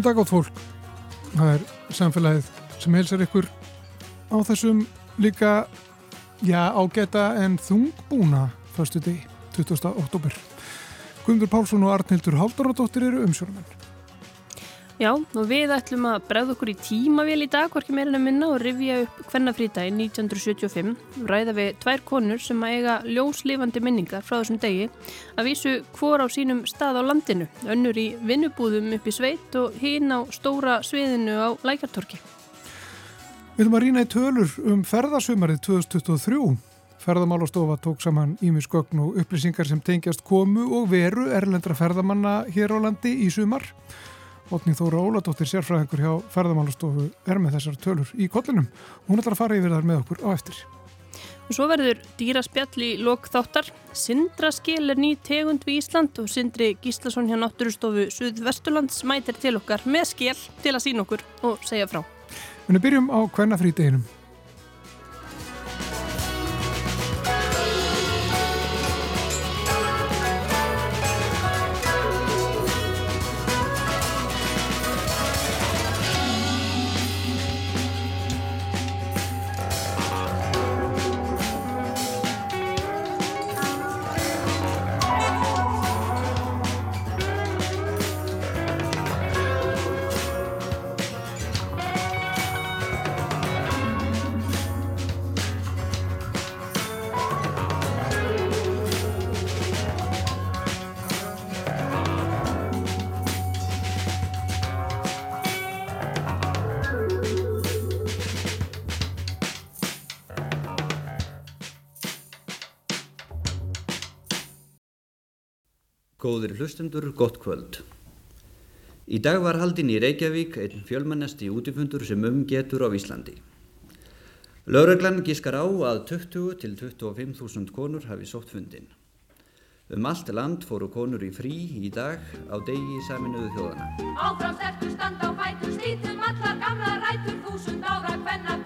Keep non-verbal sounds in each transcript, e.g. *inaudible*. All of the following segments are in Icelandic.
Góðan dag átt fólk. Það er samfélagið sem helsar ykkur á þessum líka, já, ágæta en þungbúna fyrstu degi, 20. oktober. Guðmundur Pálsson og Arnhildur Haldaradóttir eru umsjónumenn. Já, og við ætlum að bregða okkur í tímavél í dag, hvorki meirinn að minna og rifja upp hvernafrítægi 1975. Ræða við tvær konur sem að eiga ljóslifandi minningar frá þessum degi að vísu hvor á sínum stað á landinu, önnur í vinnubúðum upp í sveit og hinn á stóra sviðinu á lækartorki. Við ætlum að rýna í tölur um ferðasumarið 2023. Ferðamálastofa tók saman ímisgögn og upplýsingar sem tengjast komu og veru erlendra ferðamanna hér á landi í sumar. Otni Þóra Óladóttir, sérfræðingur hjá ferðamálastofu, er með þessar tölur í kollinum. Hún ætlar að fara yfir þar með okkur á eftir. Og svo verður dýraspjall í lok þáttar. Sindraskil er ný tegund við Ísland og Sindri Gíslason hjá Náttúrustofu Suðvesturlands mætir til okkar með skil til að sína okkur og segja frá. En við byrjum á hvernafrídeginum. Góðir hlustendur, gott kvöld. Í dag var haldinn í Reykjavík einn fjölmennasti útifundur sem umgetur á Íslandi. Laureglann gískar á að 20 til 25.000 konur hafi sótt fundin. Um allt land fóru konur í frí í dag á degi saminuðu þjóðana. Áfram sterkur stand á fætur, slítum allar gamla rætur, þúsund ára hvenna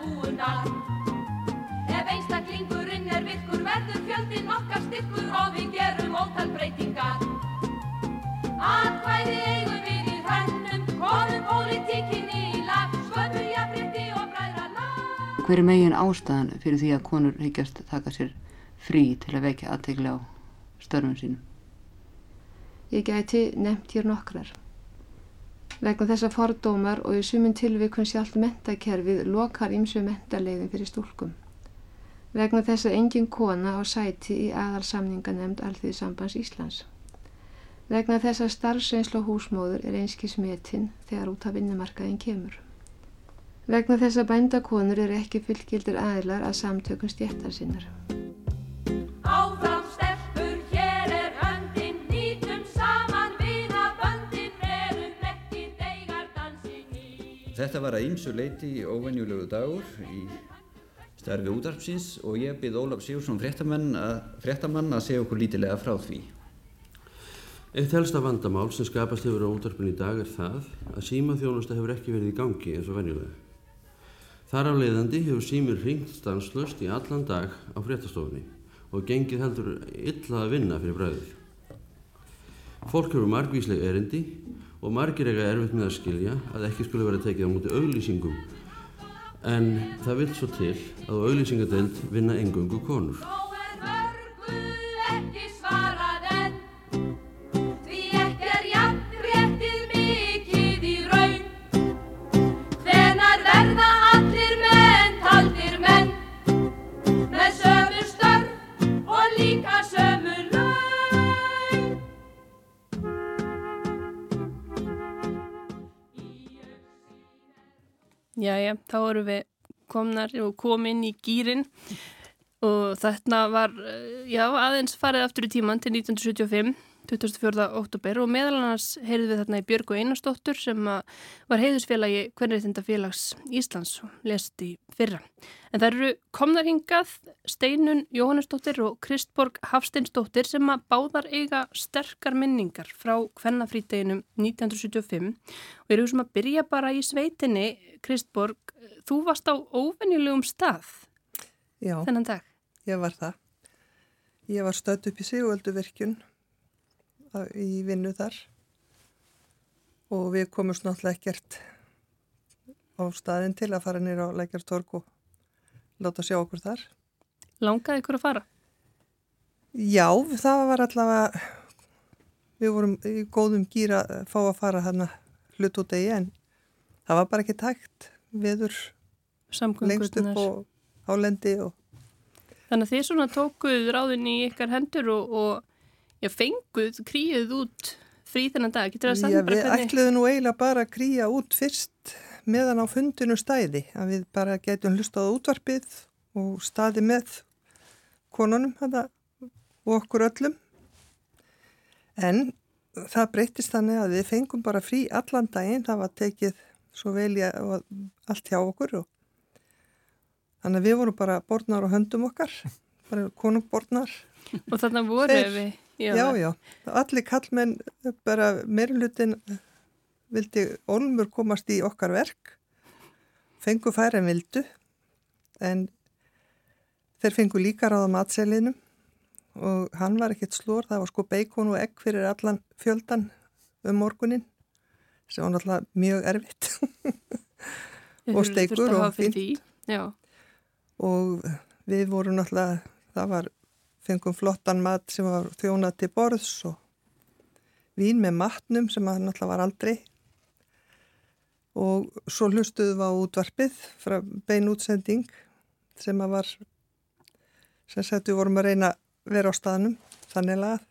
Atkvæði eigum við í hrannum, komum pólitíkinni í lag, sköpum jafnrétti og bræðra lag. Hver er megin ástæðan fyrir því að konur higgjast taka sér frí til að vekja aðtegla á störfum sínum? Ég gæti nefnt hér nokkrar. Vegna þessa fordómar og í sumin tilvikun sjálft mentakerfið lokar ímsu mentaleiðin fyrir stúlkum. Vegna þess að engin kona á sæti í aðalsamninganemnd Alþýðisambands Íslands. Vegna þess að starfsreynslu á húsmóður er einski smetinn þegar út af vinnumarkaðin kemur. Vegna þess að bændakonur eru ekki fullgildir aðilar að samtökum stjættar sinnar. Er í. Þetta var að ýmsu leiti óvenjulegu dagur í starfi útarpsins og ég byrð Ólaf Sigursson fréttamann að, fréttamann að segja okkur lítilega frá því. Eitt helsta vandamál sem skapast hefur á útarpinu í dag er það að símaþjónusta hefur ekki verið í gangi eins og venjulega. Þar af leiðandi hefur símir hringt stanslöst í allan dag á fréttastofunni og gengið heldur illa að vinna fyrir bræðið. Fólk hefur margvísleg erindi og margir eiga erfitt með að skilja að ekki skulle vera tekið á múti auglýsingum en það vil svo til að auglýsingadeild vinna engungu konur. Jæja, þá erum við komnar og komin í gýrin og þetta var, eh, já, aðeins farið aftur í tíman til 1975, 24. oktober og meðal annars heyrðum við þarna í Björgu Einarsdóttur sem var heiðusfélagi Kvenriðtindafélags Íslands og lest í fyrra. En það eru komnar hingað Steinun Jóhannesdóttir og Kristborg Hafsteinsdóttir sem að báðar eiga sterkar minningar frá Kvennafrídeginum 1975 og eru sem að byrja bara í sveitinni Kristborg, þú varst á óvenjulegum stað Já, þennan dag. ég var það. Ég var stödd upp í Sigölduvirkjun á- í vinnu þar og við komumst náttúrulega ekkert á staðin til að fara nýra á Lækjartorg og láta sjá okkur þar. Langaði ykkur að fara? Já, það var allavega, við vorum í góðum gýra að fá að fara hana hlut út degi en það var bara ekki tækt viður lengst upp og álendi og Þannig að þið svona tókuð ráðin í ykkar hendur og, og já, fenguð, kríuð út frí þennan dag. Getur það að Já, standa bara við hvernig? ætluðum nú eiginlega bara að kríja út fyrst meðan á fundinu stæði að við bara getum hlustað á útvarpið og staði með konunum hana, og okkur öllum en það breytist þannig að við fengum bara frí allan daginn, það var tekið svo vel í að allt hjá okkur og þannig að við vorum bara borðnar á höndum okkar bara konungborðnar Og þannig voru Þeir- við. Já, já, allir kallmenn bara meirulutin vildi Olmur komast í okkar verk. Fengu færi en vildu en þeir fengu líka ráða matselinum og hann var ekkert slór, það var sko beikon og egg fyrir allan fjöldan um morgunin sem var náttúrulega mjög erfitt. Og steikur og. Já, og við vorum náttúrulega, það var fengum flottan mat sem var þjónað til borðs og vín með matnum sem að náttúrulega var aldrei. Og svo hlustuðum við á útvarpið frá bein útsending sem að var sem sagt við vorum að reyna að vera á staðnum þannig að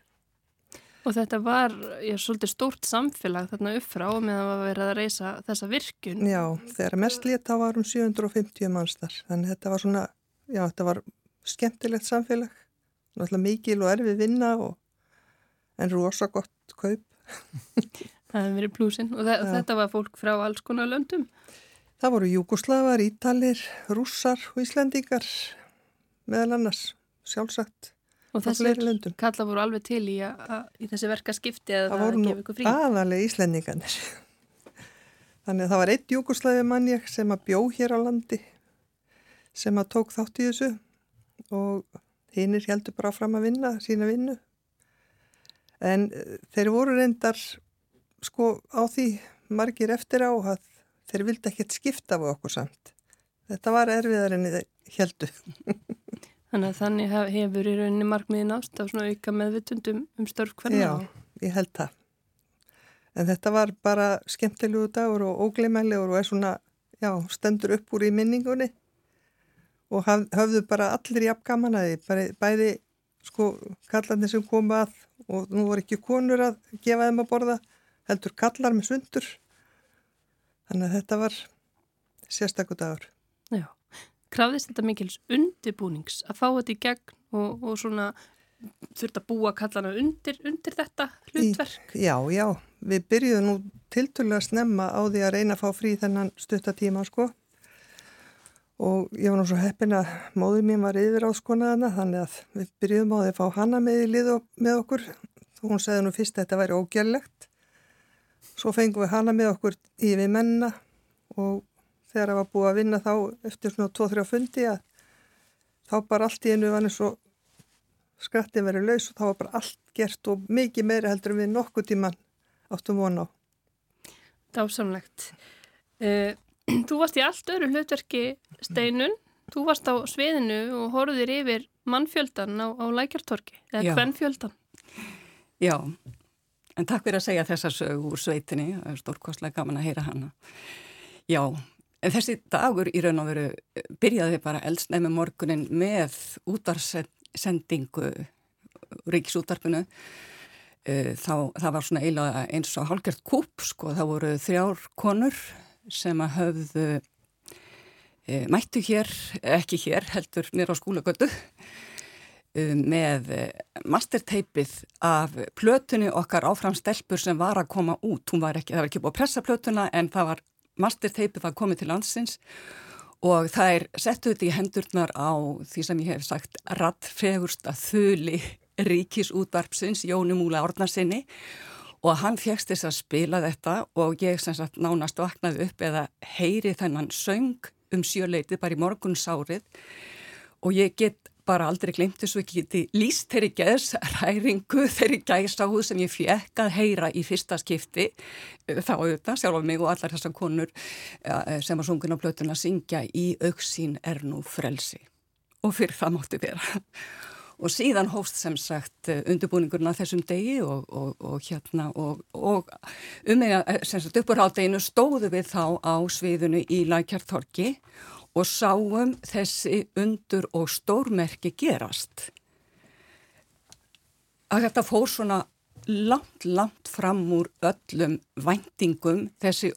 og þetta var já, svolítið stórt samfélag þarna upp frá meðan var verið að reysa þessa virkun. já, þegar mest lét þá varum 750 manns þar. Þannig að þetta var svona, já þetta var skemmtilegt samfélag náttúrulega mikil og erfið vinna og, en rosa gott kaup *laughs* Það hefði verið plúsin og Já. þetta var fólk frá alls konar löndum. Það voru Júkoslavar, Ítalir, Rússar og Íslendingar meðal annars, sjálfsagt. Og löndum. kalla voru alveg til í, að, að, í þessi verka skipti eða Það það voru að gefa ykkur frí. aðalega Íslendinganir. *laughs* Þannig að það var eitt Júkoslavi manni sem að bjó hér á landi sem að tók þátt í þessu og hinnir heldur bara fram að vinna sína vinnu. En eh, þeir voru reyndar sko á því margir eftir á að þeir vildi ekkert skipta af okkur samt. Þetta var erfiðar en þeir heldur. *laughs* Þannig að þannig hef- hefur í rauninni markmiðin ást á svona auka meðvitundum um störf hvernig. Já, ég held það. En þetta var bara skemmtilegu dagur og ógleimælegur og er svona, já, stendur upp úr í minningunni og höfðu bara allir jafn gaman að því, bæði, sko kallarnir sem komu að og nú voru ekki konur að gefa þeim að borða, heldur kallar með sundur. Þannig að þetta var sérstakur dagur. Já. Krafðist þetta mikils undibúnings að fá þetta í gegn og, og svona þurft að búa kallana undir, undir þetta hlutverk. Í, já, já, við byrjuðum nú tiltölu að snemma á því að reyna að fá frí þennan stuttatíma sko og ég var svo heppin að móður mín var yfir á skonaðana þannig að við byrjuðum á því að fá hana með í lið með okkur og hún segði nú fyrst að þetta væri ógjörlegt svo fengum við hana með okkur í við menna og þegar það var búið að vinna þá eftir svona 2-3 fundi að þá bara allt í einu var eins og skrattin verið laus og þá var bara allt gert og mikið meira heldur við nokkuð tíman áttum vona á. Dásamlegt. Uh, *clears throat* þú varst í allt öru hlutverki steinun. Þú varst á sviðinu og horfðir yfir mannfjöldan á, á lækjartorki, eða Já. hvernfjöldan. Já, en takk fyrir að segja þessa sög úr sveitinni, það er stórkostlega gaman að heyra hana. Já, en þessi dagur í raun og veru eh, byrjaði bara eldsnæmi morgunin með útarsendingu ríkisútarpinu. Eh, Þá, það var svona eiginlega eins og hálgjört kúp, sko, það voru þrjár konur sem að höfðu e, mættu hér, ekki hér, heldur nýra á skólagötu um, með eh, masterteipið af plötunni okkar áfram stelpur sem var að koma út. Var ekki, það var ekki búið að pressa plötuna en það var masterteipið að komið til landsins og það er settu þetta í hendurnar á því sem ég hef sagt rattfegursta þuli ríkisútvarpsins Jóni Múla Árnarsinni og hann fegst þess að spila þetta og ég sem sagt nánast vaknaði upp eða heyri þennan söng um sjöleiti bara í morgunsárið. Og ég get bara aldrei glimt þessu ekki líst þeirri gæðs ræringu, þeirri gæsáðu sem ég fekk að heyra í fyrsta skipti þá auðvitað, sjálf á mig og allar þessar konur sem var sungin á blötuna syngja í auksín er nú frelsi. Og fyrir það mátti vera og síðan hóst sem sagt undirbúningurinn að þessum degi og, og, og hérna og, og um mig að sem sagt uppur haldeginu stóðu við þá á sviðinu í Lækjartorki og sáum þessi undur og stórmerki gerast. Að þetta fór svona langt, langt fram úr öllum væntingum, þessi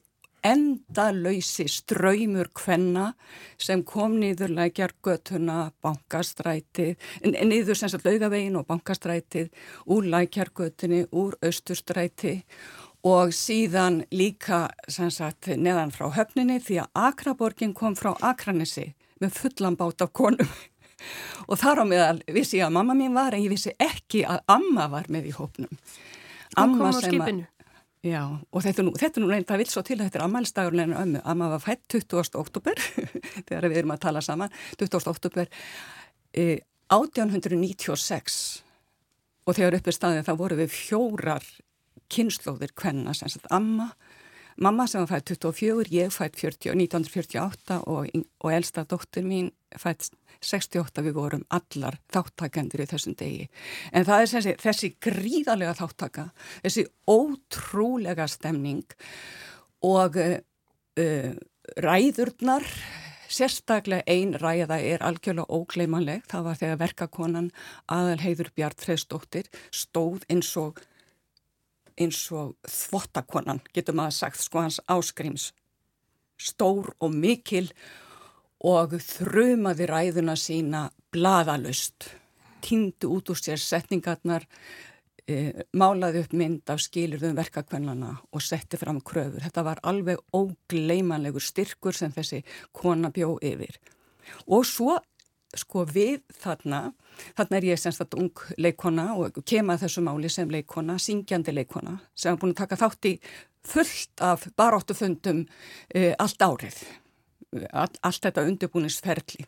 endalöysi ströymur kvenna sem kom nýður lækjargötuna, bankastrætið, nýður sem sagt laugavegin og bankastrætið, úr lækjargötunni, úr austustrætið og síðan líka sagt, neðan frá höfninni því að Akraborgin kom frá Akranessi með fullan bát af konum *laughs* og þar á meðal vissi ég að mamma mín var en ég vissi ekki að amma var með í hópnum. Hún kom á skipinu. Já, og þetta er nú, þetta er nú reynda vilt svo til að þetta er ammælstagurinn en ömmu. Amma var fætt 20. oktober, þegar við erum að tala saman, 20. oktober eh, 1896 og þegar uppið staðið þá voru við fjórar kynnslóðir kvenna sem sagt amma, mamma sem var fætt 24, ég fætt 40, 1948 og, og elsta dóttur mín fætt 68 við vorum allar þáttakendur í þessum degi. En það er þessi, þessi gríðarlega þáttaka, þessi ótrúlega stemning og uh, ræðurnar, sérstaklega ein ræða er algjörlega ógleimanleg. Það var þegar verkakonan aðal heiður Bjart Freistóttir stóð eins og eins og þvottakonan, getur maður sagt, sko hans áskrims, stór og mikil og þrjumaði ræðuna sína bladalust, týndi út úr sér setningarnar, e, málaði upp mynd af skilurðum verkakvennana og setti fram kröfur. Þetta var alveg ógleimanlegur styrkur sem þessi kona bjó yfir. Og svo sko við þarna, þarna er ég semst að ung leikona og kemað þessu máli sem leikona, syngjandi leikona sem er búin að taka þátt í fullt af baróttufundum uh, allt árið, All, allt þetta undirbúinisferli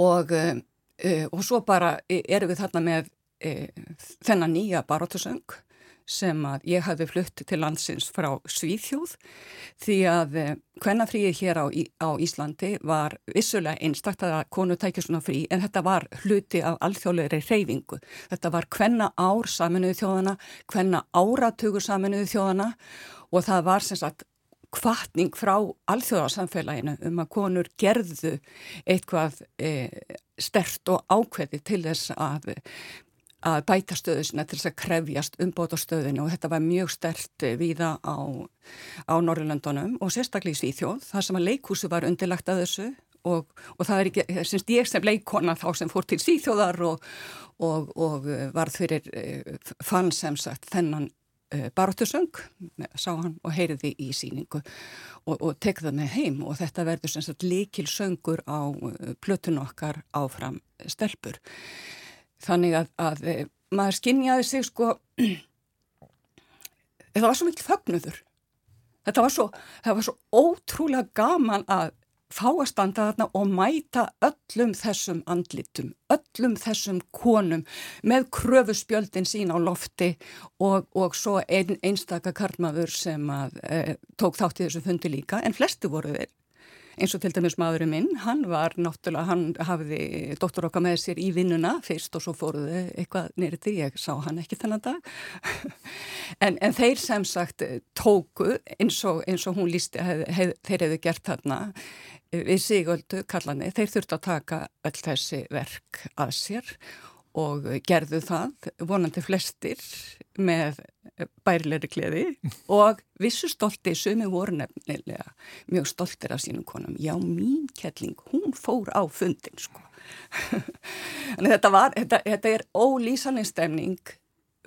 og, uh, og svo bara erum við þarna með uh, þennan nýja baróttusöng sem að ég hafi flutt til landsins frá Svíþjóð því að eh, hér á, á Íslandi var vissulega einstakta að konu tækja svona frí en þetta var hluti af alþjóðleiri reyfingu. Þetta var hvenna ár saminuðu þjóðana, hvenna áratugur saminuðu þjóðana og það var sem sagt kvartning frá alþjóðarsamfélaginu um að konur gerðu eitthvað e, stert og ákveði til þess að að bæta stöðu sinna til þess að krefjast umbóta stöðinu og þetta var mjög stert viða á, á Norrlöndunum og sérstaklega í Svíþjóð þar sem að leikhúsu var undirlagt að þessu og, og það er ekki, semst ég sem leikona þá sem fór til Svíþjóðar og, og, og varð fyrir eh, fann sem sagt þennan baróttusöng, sá hann og heyriði í síningu og tekða með heim og þetta verður sem sagt líkil söngur á plötun okkar áfram stelpur þannig að, að eh, maður skinnjaði sig sko *clears throat* það var svo mikil fögnuður. Þetta var svo, það var svo ótrúlega gaman að fá að standa þarna og mæta öllum þessum andlitum, öllum þessum konum með kröfuspjöldin sín á lofti og, og svo ein, einstaka karmaður sem að, e, tók þátt í þessu fundi líka en flestu voru þeir eins og til dæmis maðurinn minn, hann var náttúrulega, hann hafiði dóttur okkar með sér í vinnuna fyrst og svo fóruðu eitthvað nýrið því, ég sá hann ekki þennan dag. *laughs* En, en þeir sem sagt tóku eins og, eins og hún lísti, hef, hef, þeir hefðu gert þarna við Sigöldu kallani, þeir þurftu að taka öll þessi verk að sér og gerðu það, vonandi flestir með bærilegri kleði *laughs* og vissu stolti sumi voru nefnilega mjög stoltir af sínum konum. Já, mín kettling, hún fór á fundin sko. *laughs* Þetta var, þetta, þetta er ólýsanlega stemning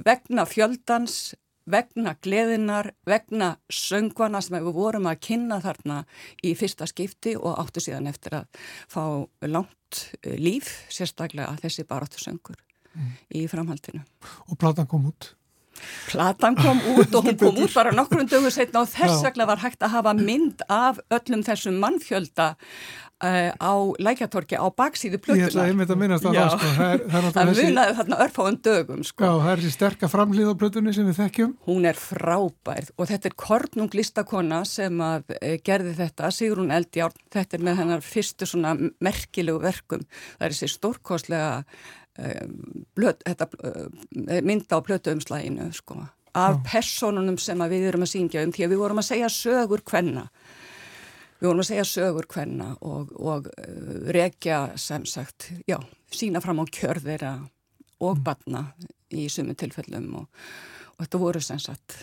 vegna fjöldans, vegna gleðinar, vegna söngvana sem við vorum að kynna þarna í fyrsta skipti og áttu síðan eftir að fá langt eh, líf, sérstaklega þessi baráttu söngur mm. í framhaldinu. Og platan kom út? Platan kom út og hún kom út bara nokkrum dögur setna og þess vegna var hægt að hafa mynd af öllum þessum mannfjölda uh, á lækjatorki á baksíðu plötunar. Ég ætla einmitt að minnast á það sko. Það, það, það þessi... munaði þarna örfáðan dögum sko. Já, það er þessi sterka framlýð á plötunni sem við þekkjum. Hún er frábærð og þetta er Kornung listakona sem að uh, gerði þetta, Sigrun Eldjárn, þetta er með hennar fyrstu svona merkilegu verkum. Það er þessi stórkoslega blöt, þetta, mynda á plötuumslæginu sko af personunum sem við erum að syngja um því að við vorum að segja sögur hvenna við vorum að segja sögur hvenna og, og uh, rekja sem sagt, já, sína fram á kjörðira og mm. batna í sumu tilfellum og, og þetta voru sem sagt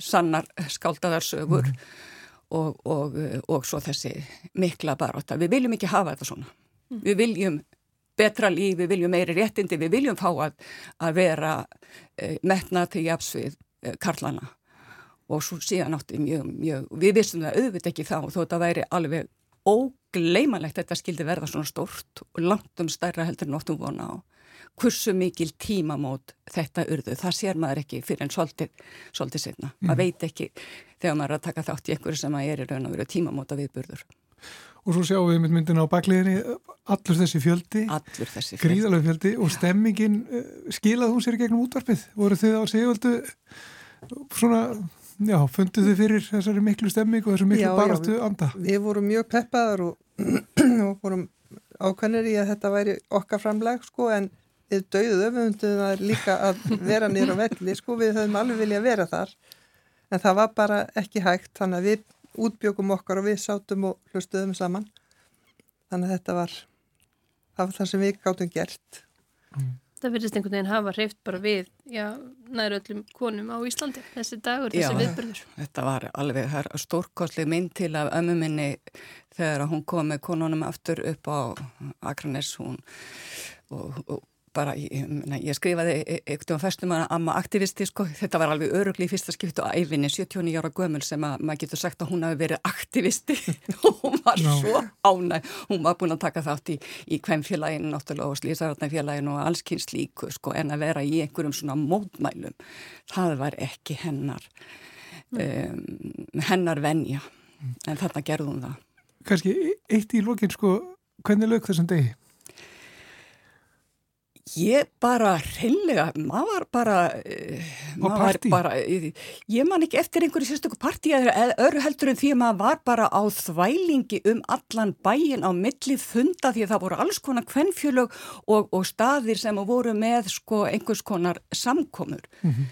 sannar skáldaðarsögur mm. og, og svo þessi mikla baróta. Við viljum ekki hafa þetta svona. Mm. Við viljum betra líf, við viljum meiri réttindi, við viljum fá að, að vera eh, metna til jafsvið eh, karlana. Og svo síðan átti mjög, mjög, við vissum það auðvitað ekki þá þó þetta væri alveg ógleimalegt þetta skildi verða svona stórt og langt um stærra heldur nóttum vona á. Hversu mikil tímamót þetta urðu, það sér maður ekki fyrir en svolítið, setna, mm. maður veit ekki þegar maður er að taka þátt í einhverju sem að er í raun og veru tímamóta viðburður Og svo sjáum við myndina á bakliðinni allur þessi fjöldi, allur þessi fjöldi. gríðalega fjöldi og stemmingin uh, skilað hún sér gegnum útvarpið, voru þið á segvöldu svona Já, funduð þið fyrir þessari miklu stemming og þessu miklu barastu anda? Við, við vorum mjög peppaðar og, *clears throat* og vorum ákvæmir í að þetta væri okkar framleg sko en við dauðum öfundum það líka að vera nýra velli sko við höfum alveg vilja að vera þar en það var bara ekki hægt þannig að við útbjögum okkar og við sátum og hlustuðum saman. Þannig að þetta var það, var það sem við gáttum gert. Mm. Þetta verðist einhvern veginn hafa hreift bara við já, næru öllum konum á Íslandi þessi dagur, þessi viðbörður þetta var alveg stórkostleg mynd til af ömmu minni þegar hún kom með konunum aftur upp á Akranes hún og, og bara, ég, ég skrifaði eitthvað um fyrstum að amma aktivisti sko, þetta var alveg örugli í fyrsta skipt og æfinni 79 ára gömul sem að maður getur sagt að hún hafi verið aktivisti. Og *laughs* hún var no. svo ánæg hún var búin að taka þátt í, í hvemfélaginu náttúrulega og slísararnafélaginu og allskynns líku sko en að vera í einhverjum svona mótmælum það var ekki hennar um, hennar venja. En þarna gerðum það. Kanski eitt í lókin sko hvernig lög þessum degi? Ég bara reynlega, maður bara, uh, maður var bara, ég man ekki eftir einhverju sérstöku partí eða öru heldur en því að maður var bara á þvælingi um allan bæin á milli funda því að það voru alls konar kvennfjölög og, og staðir sem voru með sko einhvers konar samkomur mm -hmm.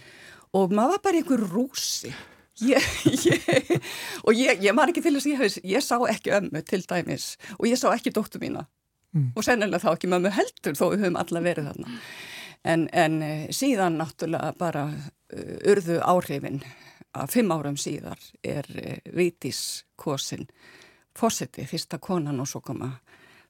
og maður var bara einhver rúsi. Ég, ég, og ég, ég man ekki til þess að ég hefði, ég sá ekki ömmu til dæmis og ég sá ekki dóttu mína mm. og sennilega þá ekki mömmu heldur þó við höfum alla verið þarna. En, en eh, síðan náttúrulega bara uh, urðu áhrifin að fimm árum síðar er uh, Vítis Kosin fósiti, fyrsta konan og svo koma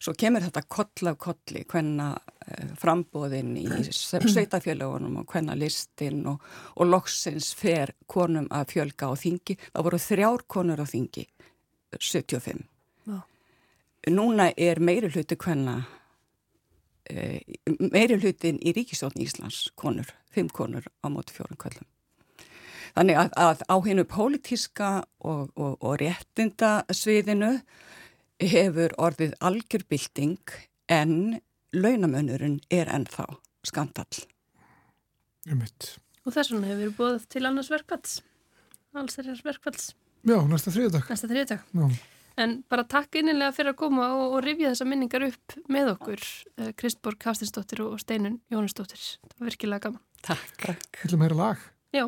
svo kemur þetta koll af kolli hvenna uh, frambóðin í *clears throat* sveitafjölugunum og hvenna listin og, og loksins fer konum að fjölga á þingi. Það voru þrjár konur á þingi 75 núna er meiri hluti hvenna e, meiri hlutin í ríkistofn Íslands konur, fimm konur á móti fjórum kvöldum. Þannig að, að á hennu pólitíska og, og, og réttinda sviðinu hefur orðið algjörbilding en launamönnurinn er ennþá skandall. Ummitt. Og þess vegna hefur við búið til annars verkvalls, alls þeirra verkvalls. Já, næsta þriðdag. Næsta þriðdag. Já. En bara takk innilega fyrir að koma og, og rifja þessa minningar upp með okkur, uh, Kristborg Kastinsdóttir og Steinun Jónasdóttir. Það var virkilega gaman. Takk. takk. Viljum að heyra lag. Já,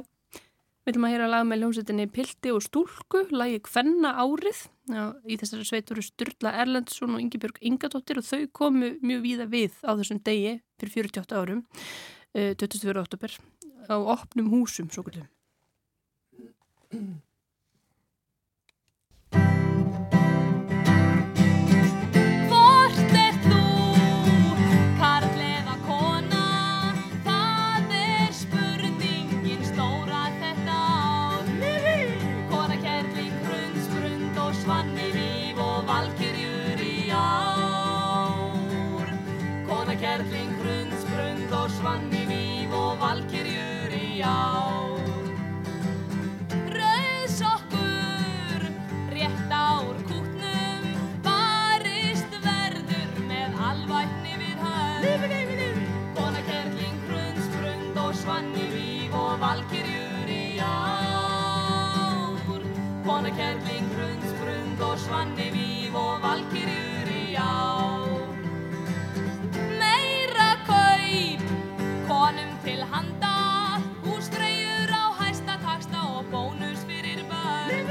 viljum að heyra lag með ljónsettinni Pilti og Stúlku, lagi Kvenna árið. Já, í þessari sveit voru Sturla Erlendsson og Ingebjörg Ingadóttir og þau komu mjög víða við á þessum degi fyrir 48 árum, uh, 24. oktober, á opnum húsum, svo kvöldum. Kerling, hrundsprund og svanni víf og valkyrjur í ár. Meira kaup, konum til handa, húsgreiur á hæsta taksta og bónus fyrir börn.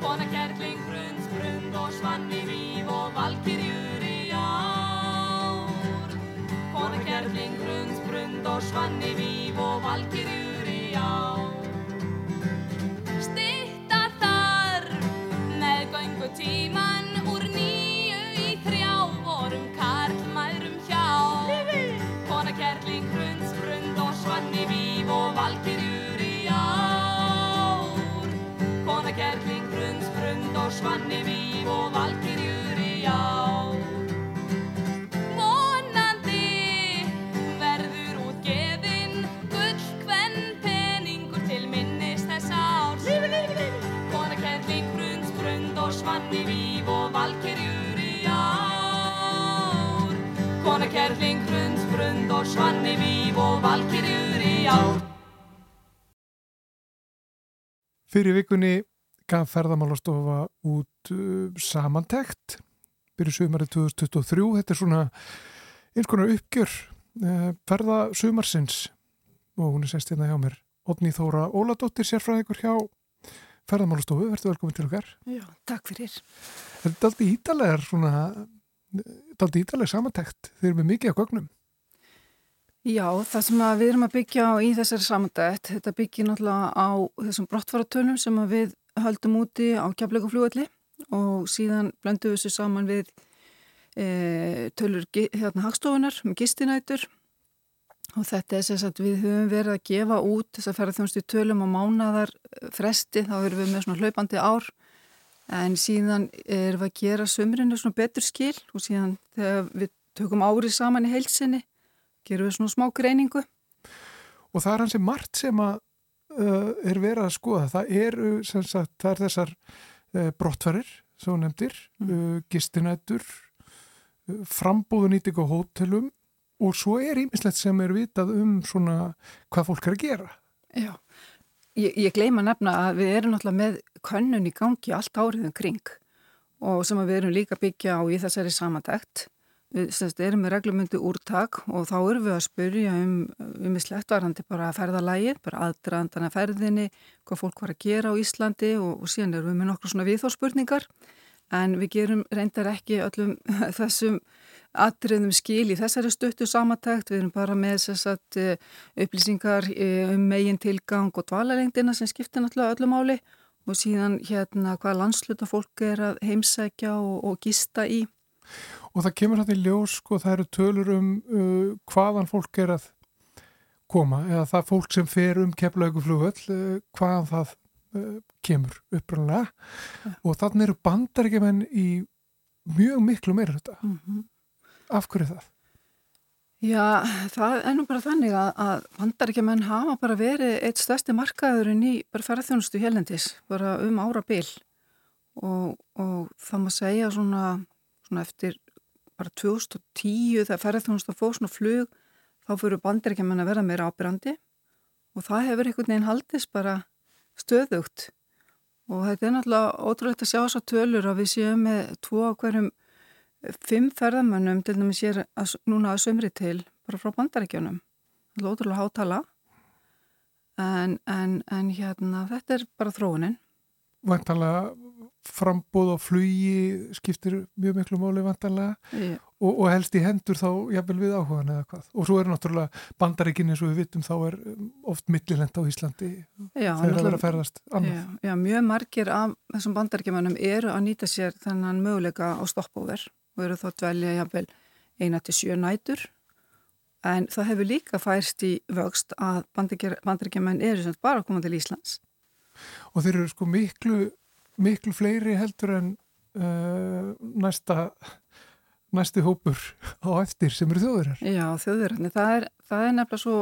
Kona kerling, hrundsprund og svanni víf og valkyrjur í ár. Kona kerling, hrundsprund og svanni víf og valkyrjur í svanni víf og valkyrjur Kerling, hrundsprund og svanni víf og valkyrjur í ár. Fyrir vikunni gaf ferðamálastofa út uh, samantekt byrju sumarið 2023. Þetta er svona eins konar uppgjör uh, ferðasumarsins og hún er sérst hérna hjá mér. Odni Þóra Óladóttir sérfræðingur hjá ferðamálastofu. Verður velkomin til okkar. Já, takk fyrir. Þetta er aldrei ítalega svona, aldrei ítalega samantekt. Þeir eru með mikið af gögnum. Já, það sem við erum að byggja á í þessari samandætt, þetta byggir náttúrulega á þessum brottfaratölum sem við höldum úti á kjapleikuflúalli og síðan blöndum við þessu saman við e, tölur hérna hagstofunar með gistinætur og þetta er þess að við höfum verið að gefa út þess að ferða þjónstu tölum á mánadar fresti, þá erum við með svona hlaupandi ár en síðan erum við að gera sömurinu svona betur skil og síðan þegar við tökum árið saman í heilsinni gerum við svona smá greiningu. Og það er hansi margt sem að uh, er verið að skoða. Það er, sagt, það er þessar uh, brottfærir, svo nefndir, mm. uh, gistinætur, frambúðunýting á hótelum og svo er ímislegt sem er vitað um svona hvað fólk er að gera. Já, ég, ég gleyma nefna að við erum náttúrulega með könnun í gangi allt áriðum kring og sem við erum líka byggja á í þessari samantækt við erum með reglumundu úrtak og þá erum við að spyrja um um í slettvarandi bara að ferða lægir, bara aðdraðandana ferðinni, hvað fólk var að gera á Íslandi og, og síðan erum við með nokkur svona viðþórspurningar en við gerum reyndar ekki öllum *laughs* þessum atriðum skil í þessari stuttu samantækt, við erum bara með sagt, upplýsingar um megin tilgang og dvalalengdina sem skiptir náttúrulega öllum áli og síðan hérna hvaða landsluta fólk er að heimsækja og, og gista í Og það kemur hægt í ljós, sko, það eru tölur um uh, hvaðan fólk er að koma, eða það fólk sem fer um keflauguflugöld, uh, hvaðan það uh, kemur upprannlega ja. og þannig eru bandarækjumenn í mjög miklu meira þetta. Mm -hmm. Af hverju það? Já, það er nú bara þannig að, að bandarækjumenn hafa bara verið eitt stærsti markaðurinn í bara ferðarþjónustu helendis, bara um ára bil og, og það má segja svona, svona eftir bara 2010 þegar ferðarþjónust að fóð svona flug þá fyrir bandaríkjaman að vera meira ábyrrandi og það hefur einhvern veginn haldist bara stöðugt. Og þetta er náttúrulega ótrúlegt að sjá þess að tölur að við séum með tvo hverjum fimm ferðarmönnum til dæmis ég er að, núna að sömri til bara frá er ótrúlega hátala. En, en, en hérna þetta er bara þróunin. Vantalega frambóð á flugi skiptir mjög miklu máli vantanlega yeah. og, og helst í hendur þá jafnvel við áhugan eða hvað. Og svo er náttúrulega bandaríkin eins og við vitum þá er um, oft millilend á Íslandi já, þegar það er að ferðast annað. Já, já, mjög margir af þessum bandaríkjumannum eru að nýta sér þennan möguleika á stoppóver og eru þá dvelja jafnvel eina til sjö nætur en það hefur líka færst í vöxt að bandaríkjumann eru bara að koma til Íslands Og þeir eru sko miklu miklu fleiri heldur en uh, næsta næsti hópur á eftir sem eru þjóðurar. Já, þjóðurar. Það er, það er nefnilega svo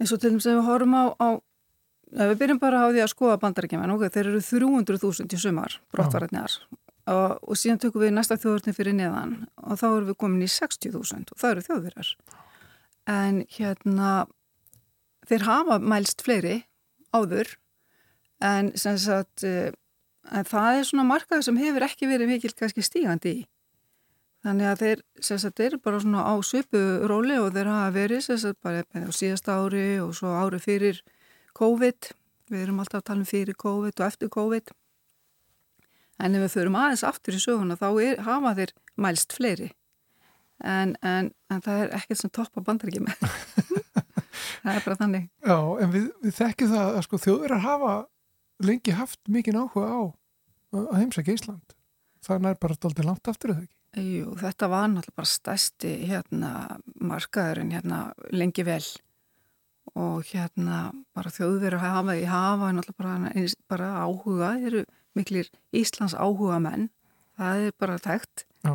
eins og til dæmis ef við horfum á, á við byrjum bara á því að skoða bandarækjumenn ok, þeir eru 300.000 í sumar brottvarðarniðar og, og síðan tökum við næsta þjóðurni fyrir neðan og þá erum við komin í 60.000 og það eru þjóðverjar en hérna þeir hafa mælst fleiri áður en sem sagt eh, en það er svona markað sem hefur ekki verið mikil kannski stígandi í Þannig að þeir, sagt, þeir eru bara svona á svipu róli og þeir hafa verið sagt, bara á síðasta ári og svo ári fyrir COVID. Við erum alltaf að tala um fyrir COVID og eftir COVID. En ef við förum aðeins aftur í söguna þá er, hafa þeir mælst fleiri. En, en, en það er ekkert sem topp á bandaríkjum. *laughs* það er bara þannig. Já, en við, við þekkjum það að sko, þjóðverðar hafa lengi haft mikið áhuga á að heimsækja Ísland. Það er bara alltaf langt aftur eða ekki? Jú, þetta var náttúrulega bara stæsti hérna markaðurinn hérna lengi vel og hérna bara þjóðverður hafa í hafa náttúrulega bara, bara áhuga, þeir eru miklir Íslands áhuga menn, það er bara tækt Já.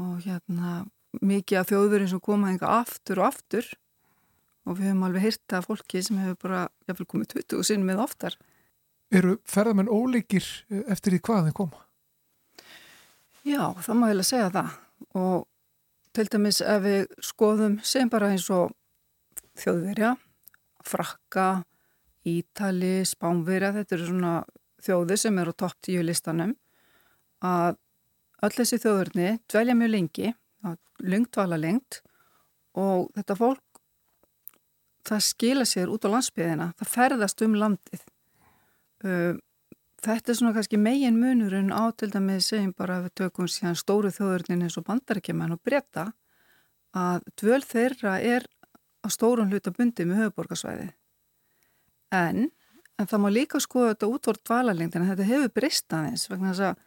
og hérna mikið af þjóðverðin sem koma enga aftur og aftur og við höfum alveg hýrta fólki sem hefur bara, vil komið 20 sinn með oftar. Eru ferðamenn óleikir eftir því hvað þeir koma? Já, það má ég vel að segja það og til dæmis ef við skoðum sem bara eins og þjóðverja, frakka, ítali, spánverja, þetta eru svona þjóði sem eru á topp tíu listanum að öll þessi þjóðverðni dvelja mjög lengi, lengt vala lengt og þetta fólk það skila sér út á landsbyðina, það ferðast um landið. Þetta er svona kannski megin munurinn á til dæmið segjum bara að við tökum síðan stóru þjóðurnin eins og bandarækjumann og breyta að dvöl þeirra er á stórun hluta bundi með höfuborgarsvæði. En, en það má líka skoða þetta útvort dvalalengdin en þetta hefur breyst aðeins vegna þess að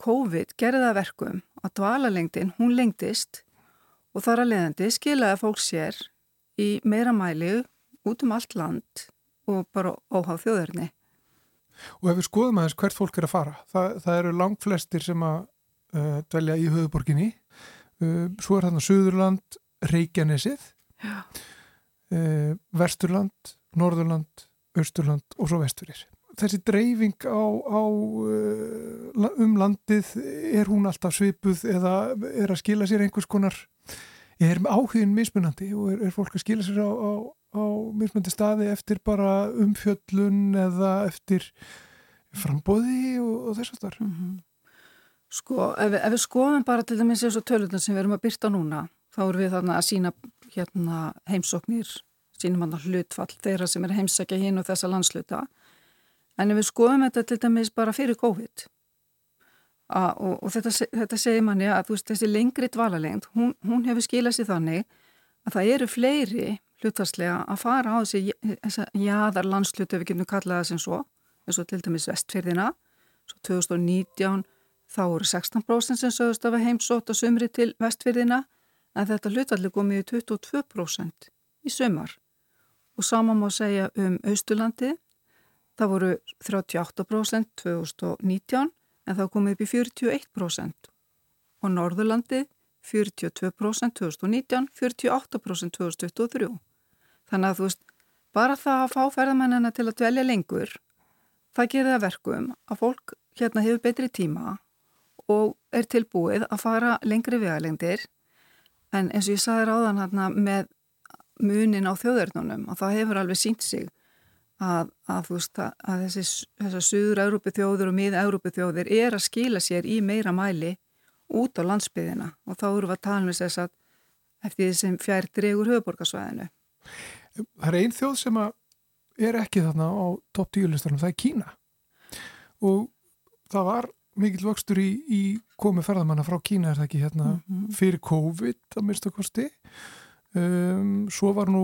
COVID gerði það verkum að dvalalengdin hún lengdist og þar að leiðandi skilaði fólk sér í meira mæli út um allt land og bara óháð þjóðurni. Og ef við skoðum aðeins hvert fólk er að fara, það, það eru langt flestir sem að uh, dvelja í höfuborginni, uh, svo er þarna Suðurland, Reykjanesið, uh, Vesturland, Norðurland, Östurland og svo Vestfyrir. Þessi dreifing á, á um landið, er hún alltaf svipuð eða er að skila sér einhvers konar, er áhugin mismunandi og er, er fólk að skila sér á, á á mismöndi staði eftir bara umfjöllun eða eftir frambóði og, og þess að starf. Mm -hmm. Sko, ef ef við skoðum bara til dæmis eins og tölundan sem við erum að byrta núna, þá erum við þarna að sína hérna, heimsóknir, sínum hann að hlutfall þeirra sem er heimsækja hinn og þessa landsluta. En við skoðum þetta til dæmis bara fyrir COVID A, og, og þetta, þetta segir manni að veist, þessi lengri dvalalengd, hún, hún hefur skilað sér þannig að það eru fleiri hlutvarslega að fara á þessi jáðar landslutu við getum kallaða sem svo eins og til dæmis vestfyrðina svo 2019 þá eru 16% sem sögust að heimsótt að sömri til vestfyrðina en þetta hlutvalli komið í 22% í sömar og sama má segja um Austurlandi það voru 38% 2019 en það komið upp í 41% og Norðurlandi 42% 2019, 48% 2023 Þannig að þú veist, bara það að fá ferðamennina til að dvelja lengur, það gerir það verkum að fólk hérna hefur betri tíma og er tilbúið að fara lengri vegalengdir. En eins og ég sagði ráðan hérna með munin á þjóðörnunum og það hefur alveg sínt sig að, að, veist, að þessi, þessar suður-Európi þjóður og mið-Európi þjóðir er að skila sér í meira mæli út á landsbyðina og þá eru við að tala um þess að eftir því sem fjær dregur höfuborgarsvæðinu. Það er einn þjóð sem er ekki þarna á topp tíulistanum, það er Kína og það var mikill vöxtur í, í komi ferðamanna frá Kína er það ekki hérna mm -hmm. fyrir COVID að mista kosti um, svo var nú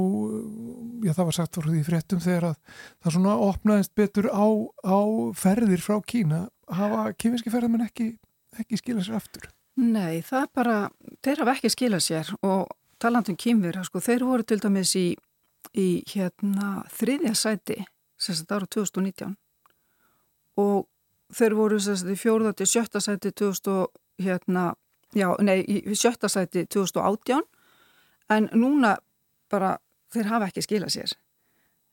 já það var sagt frá því fréttum þegar að það svona opnaðist betur á, á ferðir frá Kína hafa kynverski ferðamann ekki, ekki skilað sér aftur? Nei, það bara, þeir hafa ekki skilað sér og talandum kynver, sko, þeir voru til dæmis í í hérna þriðja sæti sérst ára 2019 og þeir voru sérst í fjórða til sjötta sæti 2000 hérna, já, nei, í sjötta sæti 2018 en núna bara þeir hafa ekki skila sér.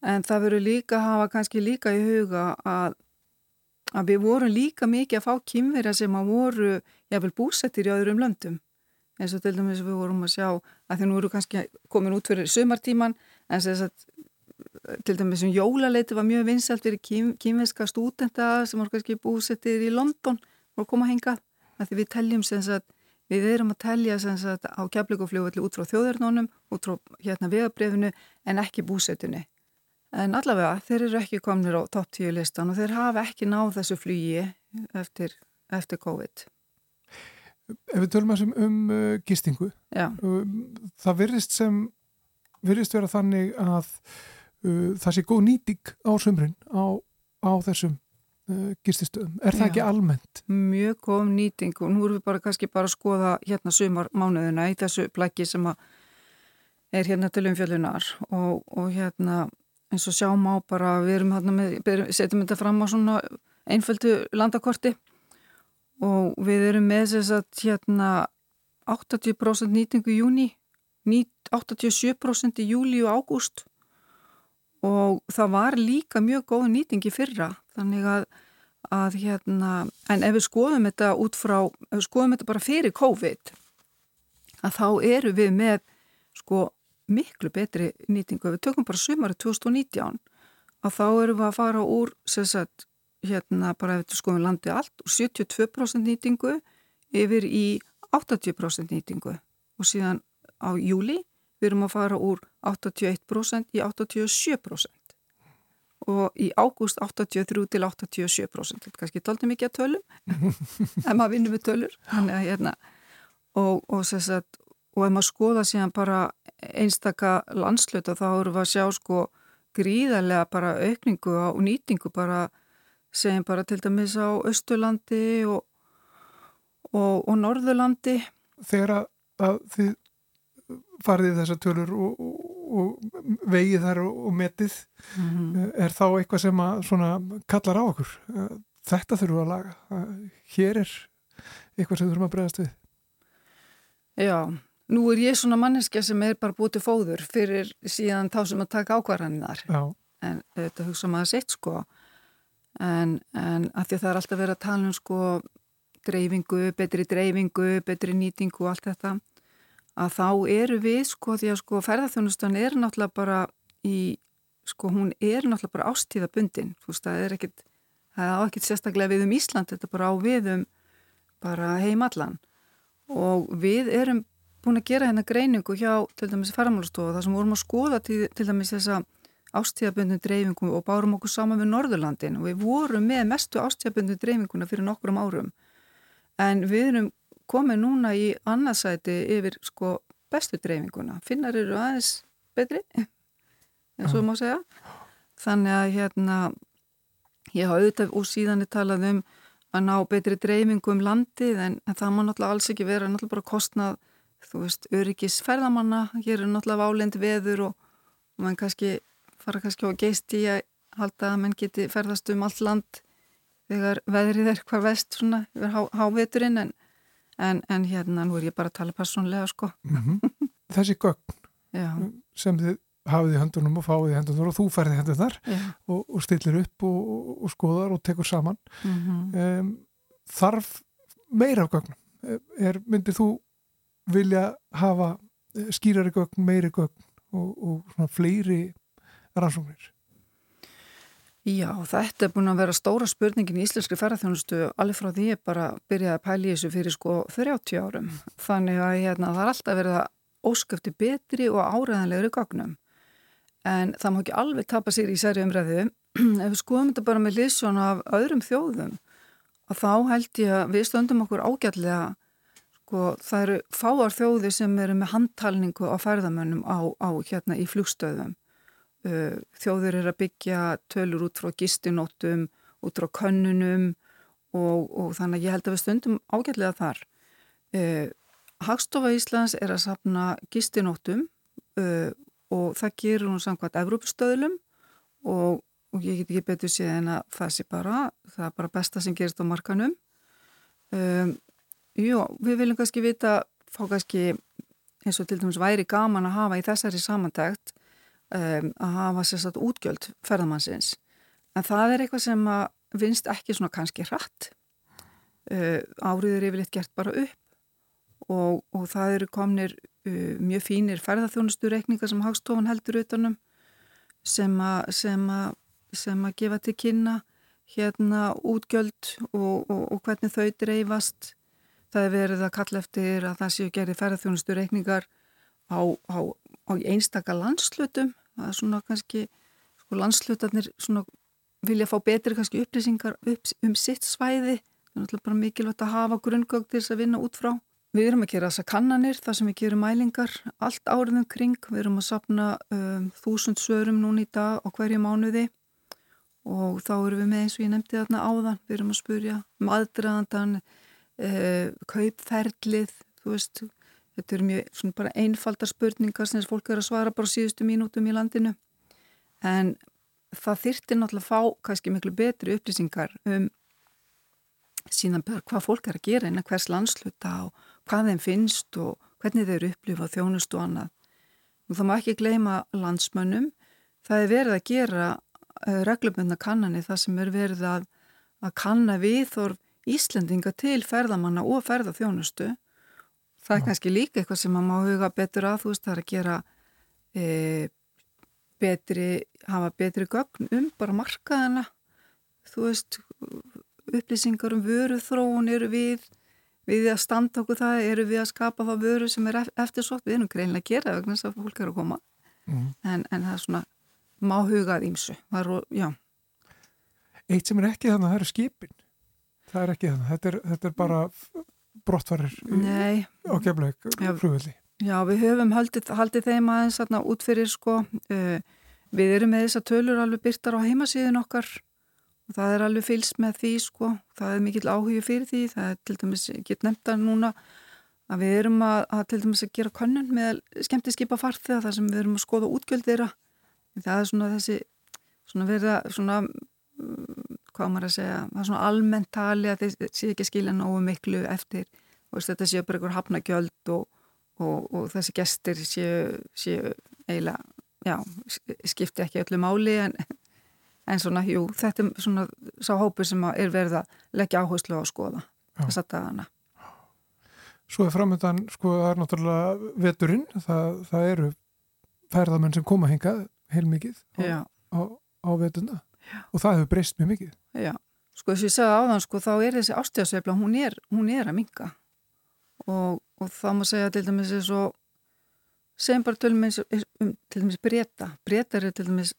En það verður líka að hafa kannski líka í huga að, að við vorum líka mikið að fá kýmverja sem að voru jáfnvel búsettir í öðrum löndum. En svo til dæmis við vorum að sjá að þeir nú eru kannski komin út fyrir sömartíman en þess að til dæmis um jólaleiti var mjög vinsalt fyrir kým, kýmverska stúdenta sem voru kannski búsettir í London og koma hengað. Því við teljum sem sagt Við erum að telja sagt, á keflugufljóðalli út frá þjóðarnónum, út frá hérna vegabrefinu en ekki búsetunni. En allavega þeir eru ekki komnir á topp 10 listan og þeir hafa ekki náð þessu flugi eftir, eftir COVID. Ef við tölum sem um uh, gistingu, um, það virðist sem, virðist vera þannig að uh, það sé góð nýting á sömrin á, á þessum gististöðum. Er það Já. ekki almennt? Mjög góð nýting og nú erum við bara kannski bara að skoða hérna sumarmánuðina í þessu plæki sem er hérna til umfjöldunar og, og hérna eins og sjáum á bara við erum hérna með, setjum þetta fram á svona einföldu landakorti og við erum með þess að hérna 80% nýtingu í júni 87% í júli og ágúst og það var líka mjög góð nýting í fyrra þannig að, að hérna, en ef við skoðum þetta út frá, ef við skoðum þetta bara fyrir COVID að þá eru við með sko miklu betri nýtingu, ef við tökum bara sumari 2019 að þá eru við að fara úr sagt, hérna bara ef við skoðum landi allt úr 72% nýtingu yfir í 80% nýtingu. Og síðan á júli við erum að fara úr 81% í 87% og í ágúst 83 til 87% kannski tólti mikið að tölum *laughs* en maður vinnur með tölur. Að, hérna, og, og, sagt, og ef maður skoða síðan bara einstaka landsluta þá eru við að sjá sko gríðarlega bara aukningu á nýtingu bara segjum bara til dæmis á Östurlandi og, og Norðurlandi. Þegar að, þið farið þessar tölur og, og, vegið þar og, og metið mm -hmm. er þá eitthvað sem að kallar á okkur? Þetta þurfum við að laga. Hér er eitthvað sem þurfum að bregðast við. Já, nú er ég svona manneskja sem er bara bútið fóður fyrir síðan þá sem að taka ákvarðaninnar en þetta hugsa maður sett sko. En, en að því að það er alltaf verið að tala um sko dreifingu, betri dreifingu, betri nýtingu og allt þetta að þá eru við sko því að sko ferðarþjónustan er náttúrulega bara í, sko hún er náttúrulega bara ástíðabundin, þú veist það er ekkit það er á ekkit sérstaklega við um Ísland þetta bara á við um bara heimallan og við erum búin að gera hérna greiningu hjá til dæmis ferðarmálastofa þar sem vorum að skoða til, til dæmis þessa ástíðabundin dreifingum og bárum okkur saman við Norðurlandin. Og við vorum með mestu ástíðabundin dreifinguna fyrir nokkrum árum. En við erum komið núna í annarsæti yfir sko bestu dreifinguna. Finnar eru aðeins betri, *laughs* eins og má segja. Þannig að hérna, ég hafa auðvitað úr síðan talað um að ná betri dreifingu um landið en, en það má náttúrulega alls ekki vera náttúrulega bara kostnað, þú veist, öryggis ferðamanna, hér er náttúrulega válendi veður og, og mann kannski fara kannski á geist í að halda að mann geti ferðast um allt land þegar veðrið er hvar vest svona yfir há, háveturinn en en, en hérna nú er ég bara að tala personlega sko mm -hmm. Þessi gögn *laughs* Já. sem þið hafið í höndunum og fáið í höndunum og þú færði hendunar og, og stillir upp og, og skoðar og tekur saman mm -hmm. um, þarf meira af gögnum er, myndir þú vilja hafa skýrari gögn, meiri gögn og, og svona fleiri rannsóknir Já, þetta er búin að vera stóra spurningin í Íslenskri ferðarþjónustu alveg frá því ég bara byrjaði að pæli þessu fyrir sko 30 árum. Þannig að hérna, það er alltaf verið að ósköfti betri og áræðanlegri gagnum. En það má ekki alveg tapa sér í særi umræðu. Ef við skoðum þetta bara með liðsjón af öðrum þjóðum, að þá held ég að við stöndum okkur ágætlega, sko, það eru fáar þjóði sem eru með handtalningu á ferðamönnum á, á hérna í flugstöðum þjóður er að byggja tölur út frá gistinóttum, út frá könnunum og, og þannig að ég held að við stundum ágætlega þar. Uh, Hagstofa Íslands er að sapna gistinóttum uh, og það gerur hún samkvæmt Evrópustöðlum og, og ég get ekki betur séð en að það sé bara, það er bara besta sem gerist á markanum. Um, jú, við viljum kannski vita, fá kannski eins og til dæmis væri gaman að hafa í þessari samantækt um, að hafa sérstaklega útgjöld ferðamannsins. En það er eitthvað sem að vinst ekki svona kannski hratt. Uh, áriður yfirleitt gert bara upp og, og það eru komnir uh, mjög fínir ferðarþjónustureikningar sem Hagstofan heldur utanum sem að gefa til kynna hérna útgjöld og, og, og hvernig þau dreifast. Það er verið að kalla eftir að það séu gerði ferðarþjónustureikningar á, á, á einstaka landslutum það er svona kannski sko landslutarnir svona vilja fá betri kannski upplýsingar upp, um sitt svæði það er náttúrulega bara mikilvægt að hafa grunngögg til þess að vinna út frá Við erum að gera þessa kannanir, það sem við gerum mælingar allt áriðum kring. Við erum að sapna um, þúsund sörum núna í dag og hverju mánuði og þá erum við með eins og ég nefndi þarna áðan. Við erum að spurja um aðdraðandan, uh, kaupferlið, þú veist, þetta eru mjög svona bara einfaldar spurningar sem fólk er að svara bara síðustu mínútum í landinu. En það þyrtir náttúrulega að fá kannski miklu betri upplýsingar um síðan hvað fólk er að gera innan hvers landsluta og hvað þeim finnst og hvernig þeir upplifa þjónust og annað. Og það má ekki gleyma landsmönnum. Það er verið að gera uh, reglubundna kannanir það sem er verið að, að kanna viðþorf Íslendinga til ferðamanna og ferðaþjónustu. Það er kannski líka eitthvað sem maður má huga betur að, þú veist, það er að gera e, betri, hafa betri gögn um bara markaðana. Þú veist, upplýsingar um vöruþróun eru við við að standa okkur það, eru við að skapa það vöru sem er eftir svo, við erum greinlega að gera vegna þess að fólk eru að koma. Mm. en, en það er svona má hugað ímsu, það er, já. Eitt sem er ekki þannig að það eru skipin. Það er ekki þannig, þetta er, þetta er bara brottvarir á kemlaug frúvöldi Já, við höfum haldið, haldið þeim aðeins út fyrir sko. Uh, við erum með þess að tölur alveg byrtar á heimasíðin okkar og það er alveg fylst með því sko, það er mikill áhugju fyrir því, það er til dæmis, ég get nefnda núna að við erum að, að til dæmis að gera könnun með skemmtiskipa farþið þar sem við erum að skoða útgjöldira það er svona þessi svona verða svona hvað maður að segja, það er svona almennt tali að þeir sé ekki skilja nógu miklu eftir. Og þetta séu bara einhver hafnagjöld og, og, og þessi gestir séu, séu eiginlega, já, skipti ekki öllu máli en en svona, jú, þetta er svona sá hópu sem er verið að leggja áherslu á að skoða þess að dagana Svo er framöndan, sko, það er náttúrulega veturinn, það, það eru ferðamenn sem koma hingað heilmikið á, á, á vetuna Já. og það hefur breyst mjög mikið. Já, sko þess að ég segði áðan, sko, þá er þessi ástíðasveifla, hún er, hún er að minga og, og þá má segja til dæmis eins og sem bara til dæmis, um, til dæmis breyta, breytar er til dæmis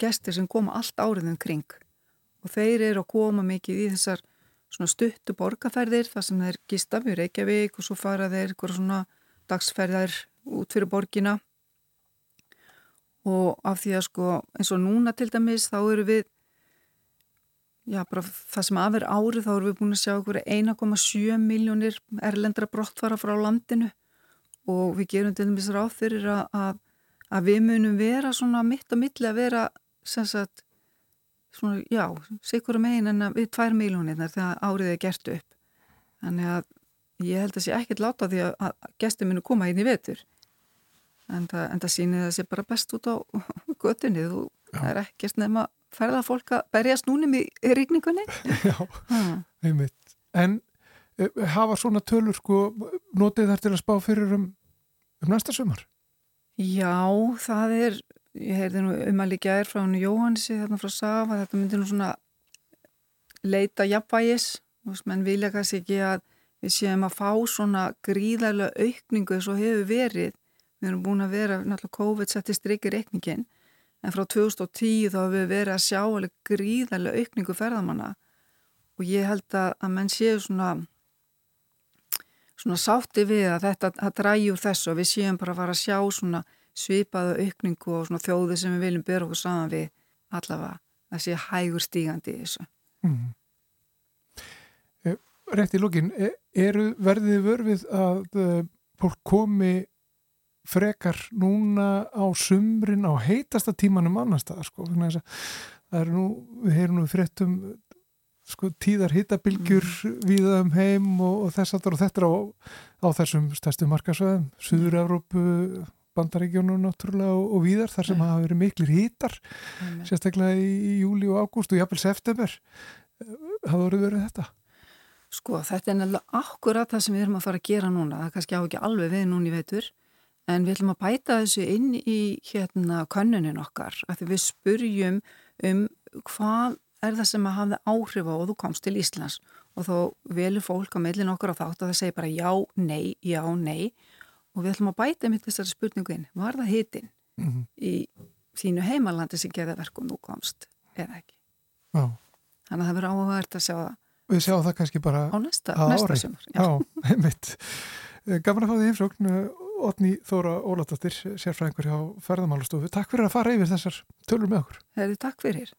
gestir sem koma allt áriðin kring. Og þeir eru að koma mikið í þessar svona stuttu borgarferðir þar sem þeir gista við Reykjavík og svo fara þeir eitthvað svona dagsferðar út fyrir borgina og af því að sko eins og núna til dæmis þá eru við já bara það sem aðver árið þá eru við búin að sjá okkur 1,7 miljónir erlendra brottfara frá landinu. Og við gerum til dæmis ráð fyrir að, að að við munum vera svona mitt og milli að vera sem sagt svona, já, sikur um einn en við tvær miljónir þegar árið er gert upp. Þannig að ég held að sé ekkert láta því að, að gestur munu koma inn í vetur en það, en það sýnir að það sé bara best út á *laughs* göttunni og já. það er ekkert nefn að ferða fólk að berjast núnum í ríkningunni *laughs* Já, einmitt. En uh, hafa svona tölur sko notið þar til að spá fyrir um, um næsta sumar? Já, það er, ég heyrði nú um að líka er frá hann Jóhansi þarna frá Safa, þetta myndir nú svona leita jafnvægis, menn vilja kannski ekki að við séum að fá svona gríðarlega aukningu eins og hefur verið, við erum búin að vera, náttúrulega COVID setti strikir reikningin, en frá 2010 þá hefur við verið að sjá alveg gríðarlega aukningu ferðamanna og ég held að, að menn séu svona svona sátti við að þetta að drægi úr þessu og við séum bara að fara að sjá svona svipaðu aukningu og svona þjóðu sem við viljum byrja okkur saman við allavega að sé hægur stígandi í þessu. Mm. Rétt í lókin, e, eru verðið vörfið að uh, fólk komi frekar núna á sumrin á heitasta tímanum annar stað sko, það er nú, við heyrum nú fréttum sko, tíðar hittabilgjur mm. viða um heim og, og þess aftur og þetta á, á þessum stærstu markasöðum, Suður-Európu, bandaríkjónum náttúrulega og, og víðar þar sem hafa verið miklir hítar sérstaklega í, í júli og ágúst og jafnvel september. Hafa verið verið þetta? Sko þetta er nefnilega akkurat það sem við erum að fara að gera núna. Það kannski á ekki alveg við núni veitur en við ætlum að bæta þessu inn í hérna könnunin okkar að við spurjum um hvað er það sem að hafa áhrif á og þú komst til Íslands. Og þá velur fólk á meilin okkur á þátt og það segir bara já, nei, já, nei. Og við ætlum að bæta mitt þessari spurningu inn. Var það hitin mm -hmm. í þínu heimalandi sem geða verkum þú komst eða ekki? Já. þannig að það verður áhugavert að sjá það. Við sjáum það kannski bara á næsta, næsta sumar Já, einmitt. Gaman að fá því heimsókn Otni Þóra Óláttáttir, sérfræðingur hjá ferðamálastofu. Takk fyrir að fara yfir þessar tölur með okkur. Hefur takk fyrir.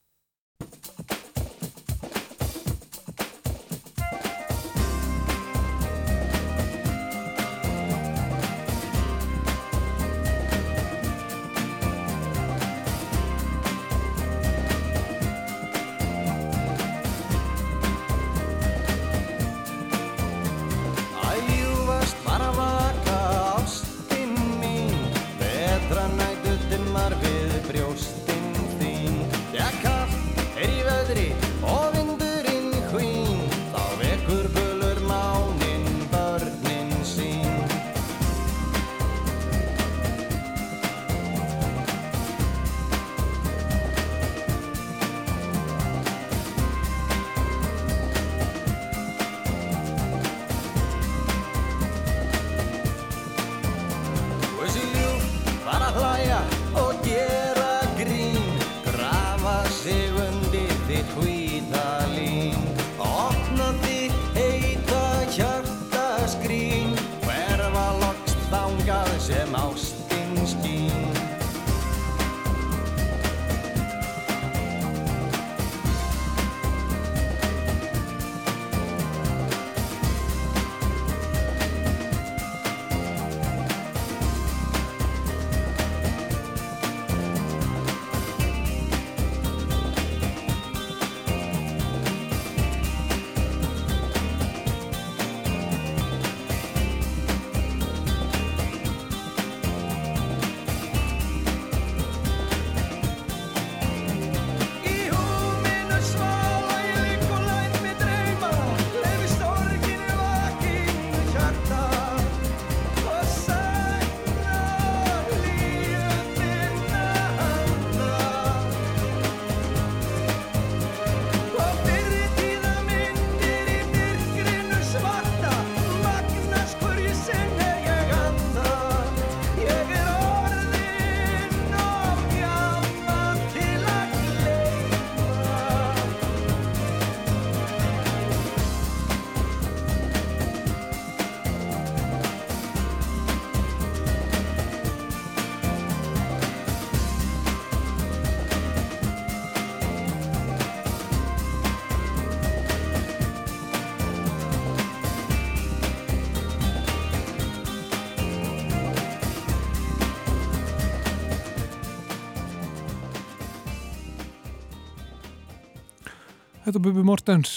Þetta er Bubi Mortens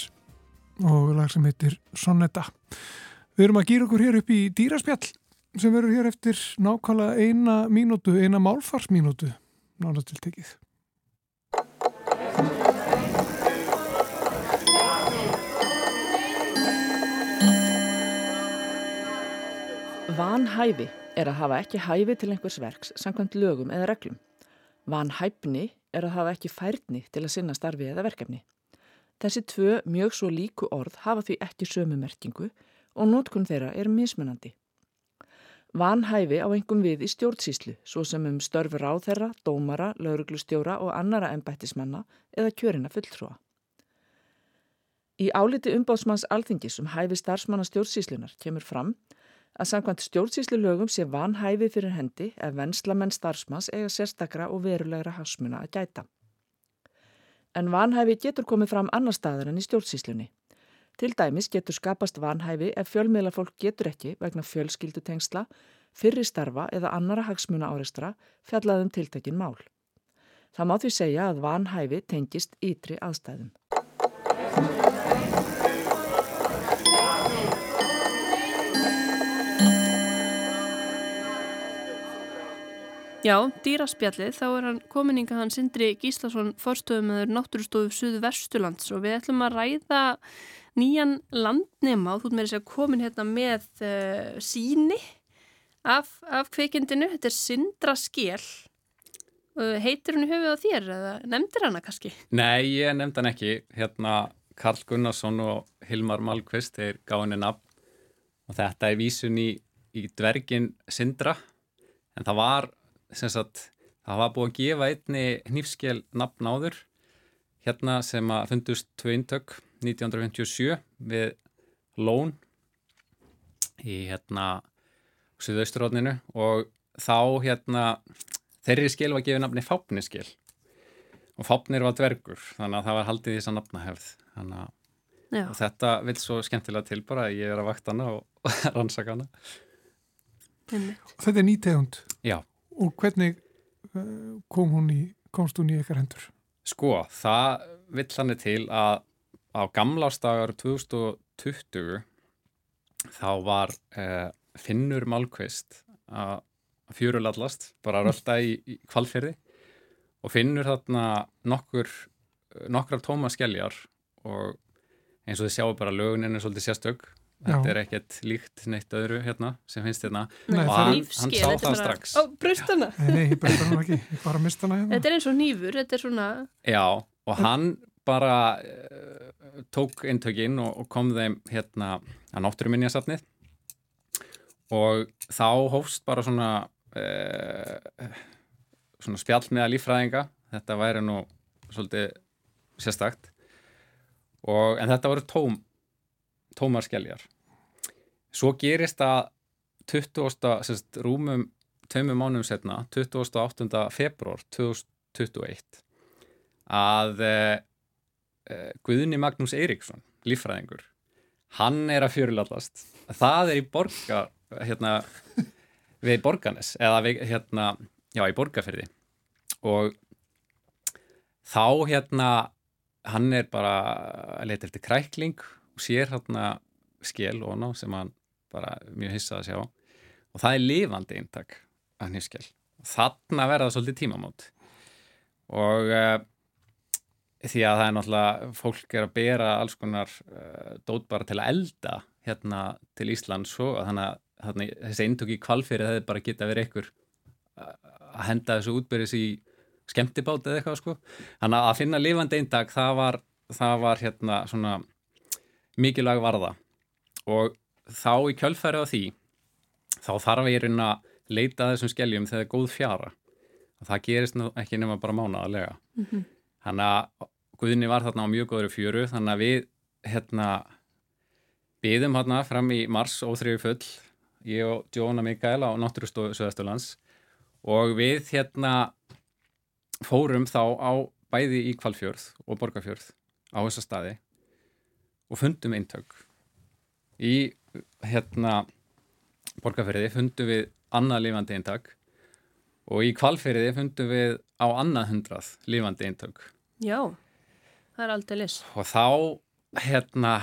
og lag sem heitir Sonetta. Við erum að gýra okkur hér upp í dýraspjall sem verður hér eftir nákvæmlega eina mínútu, eina málfarsmínútu náttúrulega til tekið. Vanhæfi er að hafa ekki hæfi til einhvers verks samkvæmt lögum eða reglum. Vanhæfni er að hafa ekki færni til að sinna starfi eða verkefni. Þessi tvö mjög svo líku orð hafa því ekki sömu merkingu og nótkunn þeirra er mismunandi. Vanhæfi á engum við í stjórnsíslu, svo sem um störfur á þeirra, dómara, lauruglustjóra og annara ennbættismanna eða kjörina fulltrúa. Í áliti umbáðsmanns alþingis um hæfi starfsmanna stjórnsíslunar kemur fram að samkvæmt stjórnsíslu lögum sé vanhæfi fyrir hendi ef venslamenn starfsmanns eiga sérstakra og verulegra hasmuna að gæta en vanhæfi getur komið fram annar staðar en í stjórnsíslunni. Til dæmis getur skapast vanhæfi ef fjölmiðlafólk getur ekki vegna fjölskyldutengsla, fyrri starfa eða annara hagsmuna áreistra fjallaðum tiltekin mál. Það má því segja að vanhæfi tengist ytri aðstæðum. Já, dýraspjallið, þá er hann kominninga hann Sindri Gíslason forstöðumöður Náttúrustofu Suðu Vestulands og við ætlum að ræða nýjan landnema. Og þú með þess að komin hérna með uh, síni af, af kveikindinu, þetta er Sindra Skél uh, heitir hún í höfuð á þér eða nefndir hana kannski? Nei, ég nefndi hann ekki. Hérna Karl Gunnarsson og Hilmar Malkvist þeir gáði henni nafn. Og þetta er vísun í, í dvergin Sindra. En það var sagt, það var búið að gefa einni hnífskel nafn áður hérna sem að fundust tvö intök 1957 við Lón í hérna Suðausturróninu og þá hérna þeirri skil var gefið nafni Fápniskil og Fápnir var dvergur þannig að það var haldið í þessa nafnahefð. Þannig að þetta vil svo skemmtilega til bara að ég er að vakta hana og *laughs* rannsaka hana. Þetta er nýtegund? Já Og hvernig eh, kom hún í, komst hún í eitthvað hendur? Sko, það vill hann til að á gamlástagar 2020 þá var eh, Finnur Malkvist að fjörulallast, bara rölda í, í kvalferði og Finnur þarna nokkur nokkrar tóma skelljar og eins og þið sjáu bara lögunin er svolítið sérstök þetta er ekkert líkt neitt öðru hérna sem finnst hérna. Nei, og hann, hann sá það strax. Ó, brustana Nei, ég brust hana ekki, ég bara mist hana hérna. Þetta er eins og nýfur, þetta er svona Já, og hann bara uh, tók intökinn og, og kom þeim hérna að náttúruminjasafnið. Og þá hófst bara svona uh, svona spjall með að lífræðinga þetta væri nú svolítið sérstakt. Og, en þetta voru tóm tómar skelljar svo gerist að 20. Sérst, rúmum tveimum mánum setna 28. februar 2021 að eh, Guðni Magnús Eiríksson lífræðingur hann er að fjörulallast það er í borga hérna, við borganes eða við, hérna, já í borgarferði og þá hérna hann er bara að leta eftir krækling og sér hérna skél og ná sem hann bara mjög hissað að sjá. Og það er lifandi eintak af nýfskel þarna verða svolítið tímamót. Og uh, því að það er náttúrulega fólk er að bera alls konar uh, dót bara til að elda hérna til Íslands og þannig að þessi eintöki kvalfyrir það er bara geta verið ykkur að henda þessu útbyrjus í skemmtibát eða eitthvað sko. Þannig að að finna lifandi eintak það var, það var hérna svona mikilvæg varða og þá í kjölfæri á því þá þarf ég reyna að leita þessum skeljum þegar það er góð fjara. Og það gerist ekki nema bara mánaðarlega. Mm -hmm. þannig að Guðni var þarna á mjög góður fjöru þannig að við hérna byðum hérna fram í mars óþrjöfu full ég og Jóna Mikael á Náttúrustofu Söðasturlands og við hérna fórum þá á bæði í Kvalfjörð og Borgafjörð á þessa staði og fundum eintök. Í hérna borgarferði fundum við annað lifandi eintak og í kvalferði fundum við á annað hundrað lifandi eintök. Já, það er aldrei lis og þá hérna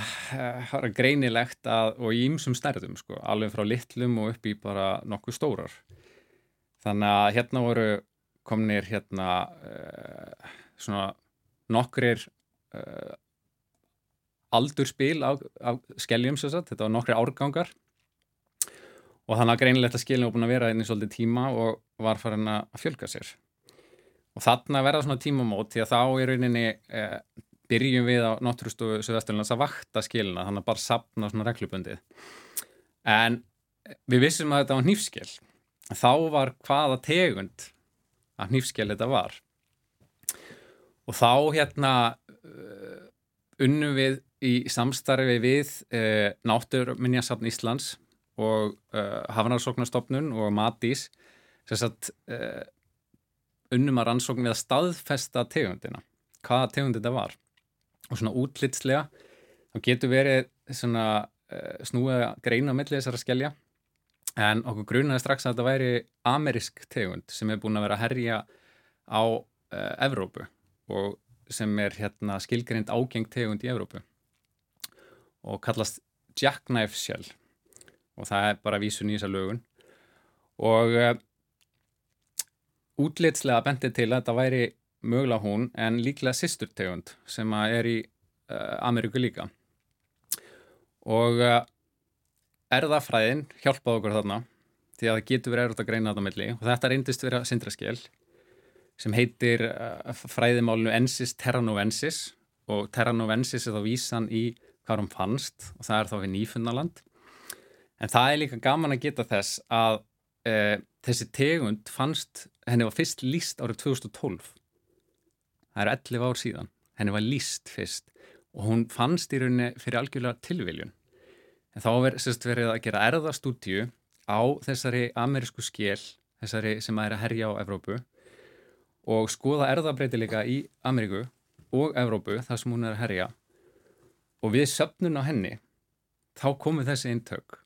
það greinilegt að og í ymsum stærðum sko, alveg frá litlum og upp í bara nokkuð stórar. Þannig að hérna voru komnir hérna uh, svona nokkrir uh, aldurspil af, af skelljum þetta var nokkri árgangar. Og þannig að greinilegt að skiljum var búin að vera inn í svolítið tíma og var farin að fjölga sér. Og þarna verða svona tímamót því að þá í rauninni eh, byrjum við á Náttúrustofu Suðvesturlands að vakta skilina þannig að bara sapna svona reglubundið. En við vissum að þetta var nýfskil þá var hvaða tegund að nýfskil þetta var. Og þá hérna uh, unnum við í samstarfi við uh, Náttúrminjasafn Íslands og uh, Hafnarsóknarstofnun og Matís sagt uh, unnum að rannsókn við að staðfesta tegundina, hvaða tegund þetta var. Og svona útlitslega þá getur verið svona snúið að greina mellið þessara skellja en okkur grunaði strax að þetta væri amerisk tegund sem er búin að vera að herja á Evrópu og sem er hérna skilgrind ágeng tegund í Evrópu og kallast Jackknife Shell. Og það er bara vísun í þessa lögun. Og uh, útlitslega bendið til að þetta væri mögulega hún en líklega sýsturtegund sem er í uh, Ameríku líka. Og uh, erðafræðin hjálpaði okkur þarna því að það getur verið erður að greina þetta melli og þetta reyndist vera syndraskjel sem heitir fræðimálinu ensis terranovensis. Og terranovensis er þá vísan í hvað hún fannst og það er þá við nýfunnaland en það er líka gaman að geta þess að uh, þessi tegund fannst, henni var fyrst líst árið 2012 það er 11 ár síðan. Henni var líst fyrst og hún fannst í rauninni fyrir algjörlega tilviljun. En þá verið verið að gera erðastúdíu á þessari amerísku skil þessari sem að er að herja á Evrópu og skoða erðabreitileika í Ameríku og Evrópu þar sem hún er að herja og við söpnun á henni þá komið þessi eintök.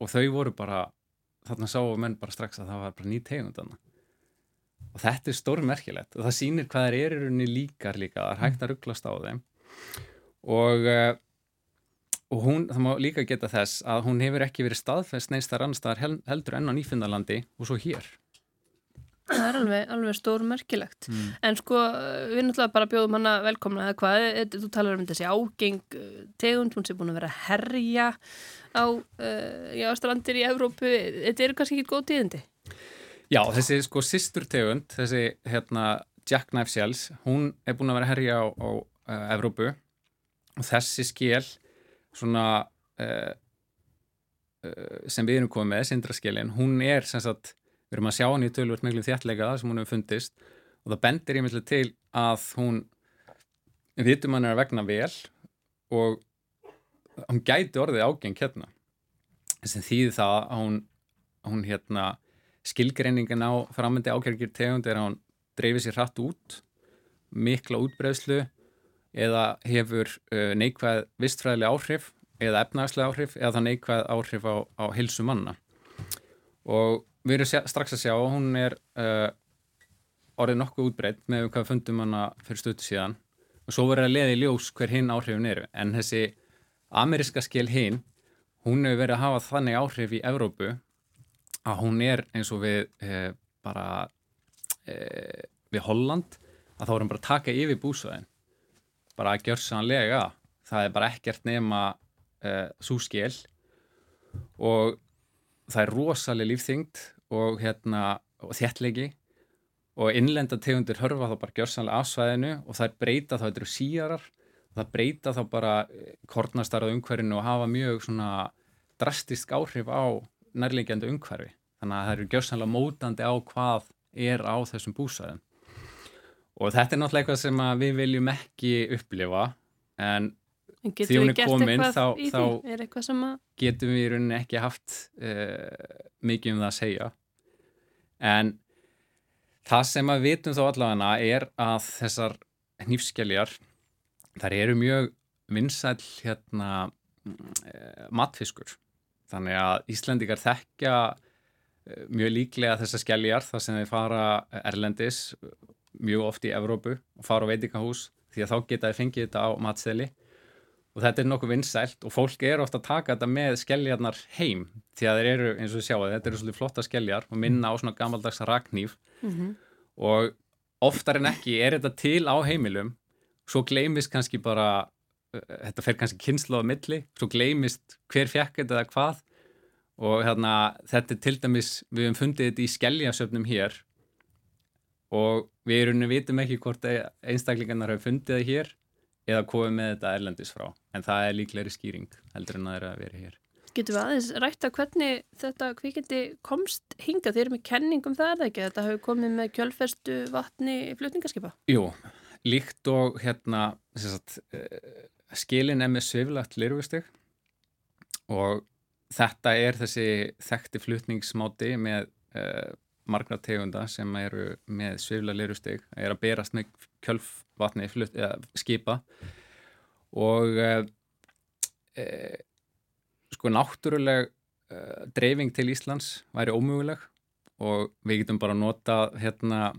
Og þau voru bara þarna sáum menn bara strax að það var bara ný tegundana og þetta er stórmerkilegt. Og það sýnir hvað er erurunni líkar líka það er hægt að rugglast á þeim. Og, eh, og hún, það má líka geta þess að hún hefur ekki verið staðfest neins þar annars þar heldur enn á Nýfindalandi og svo hér Það er alveg, alveg stór merkilegt mm. en sko við náttúrulega bara bjóðum hana velkomna eða hvað, þú talar um þessi ágeng eh, tegund, hún sé búin að vera að herja á uh, strandir í Evrópu, þetta eru kannski ekki góð tíðindi? Já, þessi sko sýstur tegund, þessi hérna Jackknife Shells, hún er búin að vera herja á, á uh, Evrópu. Og þessi skil svona uh, uh, sem við erum komið með, sindraskilin, hún er sem sagt, við erum að sjá hann í tölvöld miklu þjallega sem hún hefur fundist og það bendir í miklu til að hún vitum hann er að vegna vel og hún gæti orðið ágeng hérna sem þýði það að hún, hún hérna skilgreiningin á framöndi ákjörgjur tegund er að hún dreifir sér hratt út, mikla útbreðslu eða hefur uh, neikvæð vistfræðileg áhrif eða efnagslega áhrif eða það neikvæð áhrif á, á hilsu manna. Og við erum strax að sjá hún er uh, orðið nokkuð útbreytt með hvað fundum hana fyrir stötu síðan. Og svo verður að leiði ljós hver hinn áhrifin eru. En þessi ameriska skil hinn, hún hefur verið að hafa þannig áhrif í Evrópu að hún er eins og við eh, bara eh, við Holland að þá erum bara að taka yfir búsvæðin. Bara að gjör sannlega það er bara ekkert nema eh, svo skil og það er rosalega lífþyngd og, hérna, og þjertlegi og innlenda tegundir hörfa þá bara gjör sannlega afsvæðinu og það er breyta þá þetta eru síjarar og það breyta þá bara eh, kornastarað umhverfinu og hafa mjög svona drastisk áhrif á nærlegjandi umhverfi. Þannig að það eru gjörsanlega mótandi á hvað er á þessum búsæðum. Og þetta er náttúrulega eitthvað sem við viljum ekki upplifa en því hún er komin þá, þá getum við í rauninni ekki haft uh, mikið um það að segja. En það sem við vitum þá allavega er að þessar hnífskeljar þar eru mjög vinsæl hérna, uh, matfiskur. Þannig að Íslandikar þekkja eh, mjög líklega þessar skelljar þar sem þeir fara erlendis mjög oft í Evrópu og fara á veitingahús því að þá geta þeir fengið þetta á matsteli og þetta er nokkuð vinsælt og fólk er ofta að taka þetta með skelljarnar heim því að þeir eru, eins og við sjáum, þetta eru svolítið flotta skelljar og minna á svona gammaldags ragnýf mm -hmm. og oftar en ekki er þetta til á heimilum svo gleimist kannski bara þetta fer kannski kynslu á milli svo gleymist hver fjekk þetta eða hvað. Og hérna þetta er til dæmis, við hefum fundið þetta í skelljasöfnum hér og við erum vitum ekki hvort einstaklingarnar hafa fundið það hér eða komið með þetta erlendis frá en það er líklegri skýring heldur en að það er að vera hér Getur við aðeins rætt að hvernig þetta kvikindi komst hinga? Þeir eru með kenningum það er það ekki? Þetta hafi komið með kjölfestu vatni flutningarskipa? Jú, líkt og hérna sagt, skilin er með sviflagt lirfustig og þetta er þessi þekkti flutningsmáti með uh, margra tegunda sem eru með svifla lirfustig, er að berast með kjölfvatni flut, eða, skipa og uh, uh, sko náttúruleg dreifing til Íslands væri ómöguleg. Og við getum bara nota hérna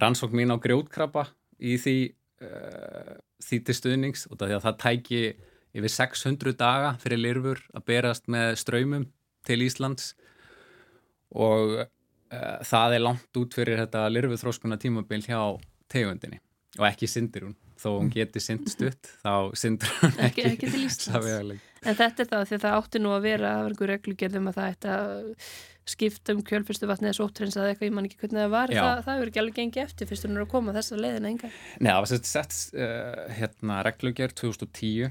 rannsókn mín á grjótkrabba í því uh, því til stuðnings. Og það, það tæki yfir 600 daga fyrir lirfur að berast með ströymum til Íslands. Og það er langt út fyrir þetta lirfuþróskuna tímabil hjá tegundinni. Og ekki syndir hún þó hún geti synd stutt *laughs* þá syndir hún ekki, ekki, ekki til Íslands. en þetta er það því að það átti nú að vera að vera einhver reglugjörðum að það ætti að skipta um kjölfyrstu vatni eða sóttrins eða eitthvað, ég man ekki hvernig það var. Það, það verður ekki alveg gengið eftir fyrst hún er að koma þessa leiðina enga Nei, það var sett, sett uh, hérna reglugjörð 2010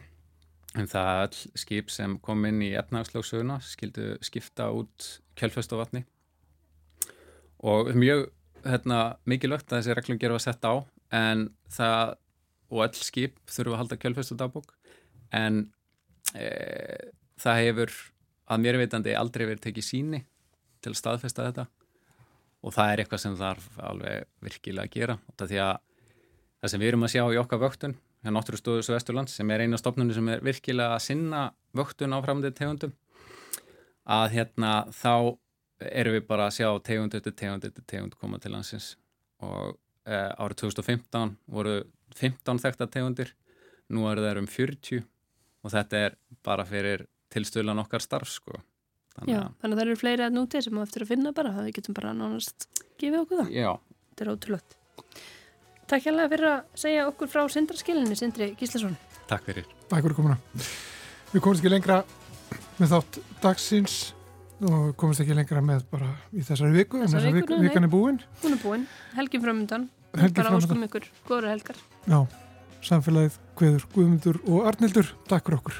en það all skip sem kom inn í etnagslóksöguna skildu skipta út kjölfyrstu vatni. Og mjög hérna, mikilvægt að þessi reglugjörð var sett á en það og all skip þurfu að halda kjölfyrstu dagbók. En e, það hefur að mér veitandi aldrei verið tekið síni til að staðfesta þetta. Og það er eitthvað sem þarf alveg virkilega að gera. Þetta því að það sem við erum að sjá í okkar vöktun hjá Náttúrustóðus og Vesturlands sem er eina stofnunni sem er virkilega að sinna vöktun á framöndið tegundum að hérna þá erum við bara að sjá tegund eftir tegund eftir tegund koma til landsins. Og e, árið 2015 voru 15 þekta tegundir nú eru það um 40 og þetta er bara fyrir tilstöðlan okkar starf sko Þannig, Já, þannig að það eru fleiri að núti sem á eftir að finna bara, það getum bara nánast gefið okkur það. Já. Þetta er ótrúlegt. Takk hjálpa fyrir að segja okkur frá Sindraskilinni, Sindri Gíslason. Takk fyrir. Takk fyrir komuna. Við komumst ekki lengra með þátt dagsins og komumst ekki lengra með bara í þessari viku, en þessari viku, vikan er búin. Hún er búin, helgin framöndan. Helgin framöndan. Bara áskum ykkur, góður helgar. Já, samfélagið, Guður, Guðmundur og Arnildur, takk fyrir okkur.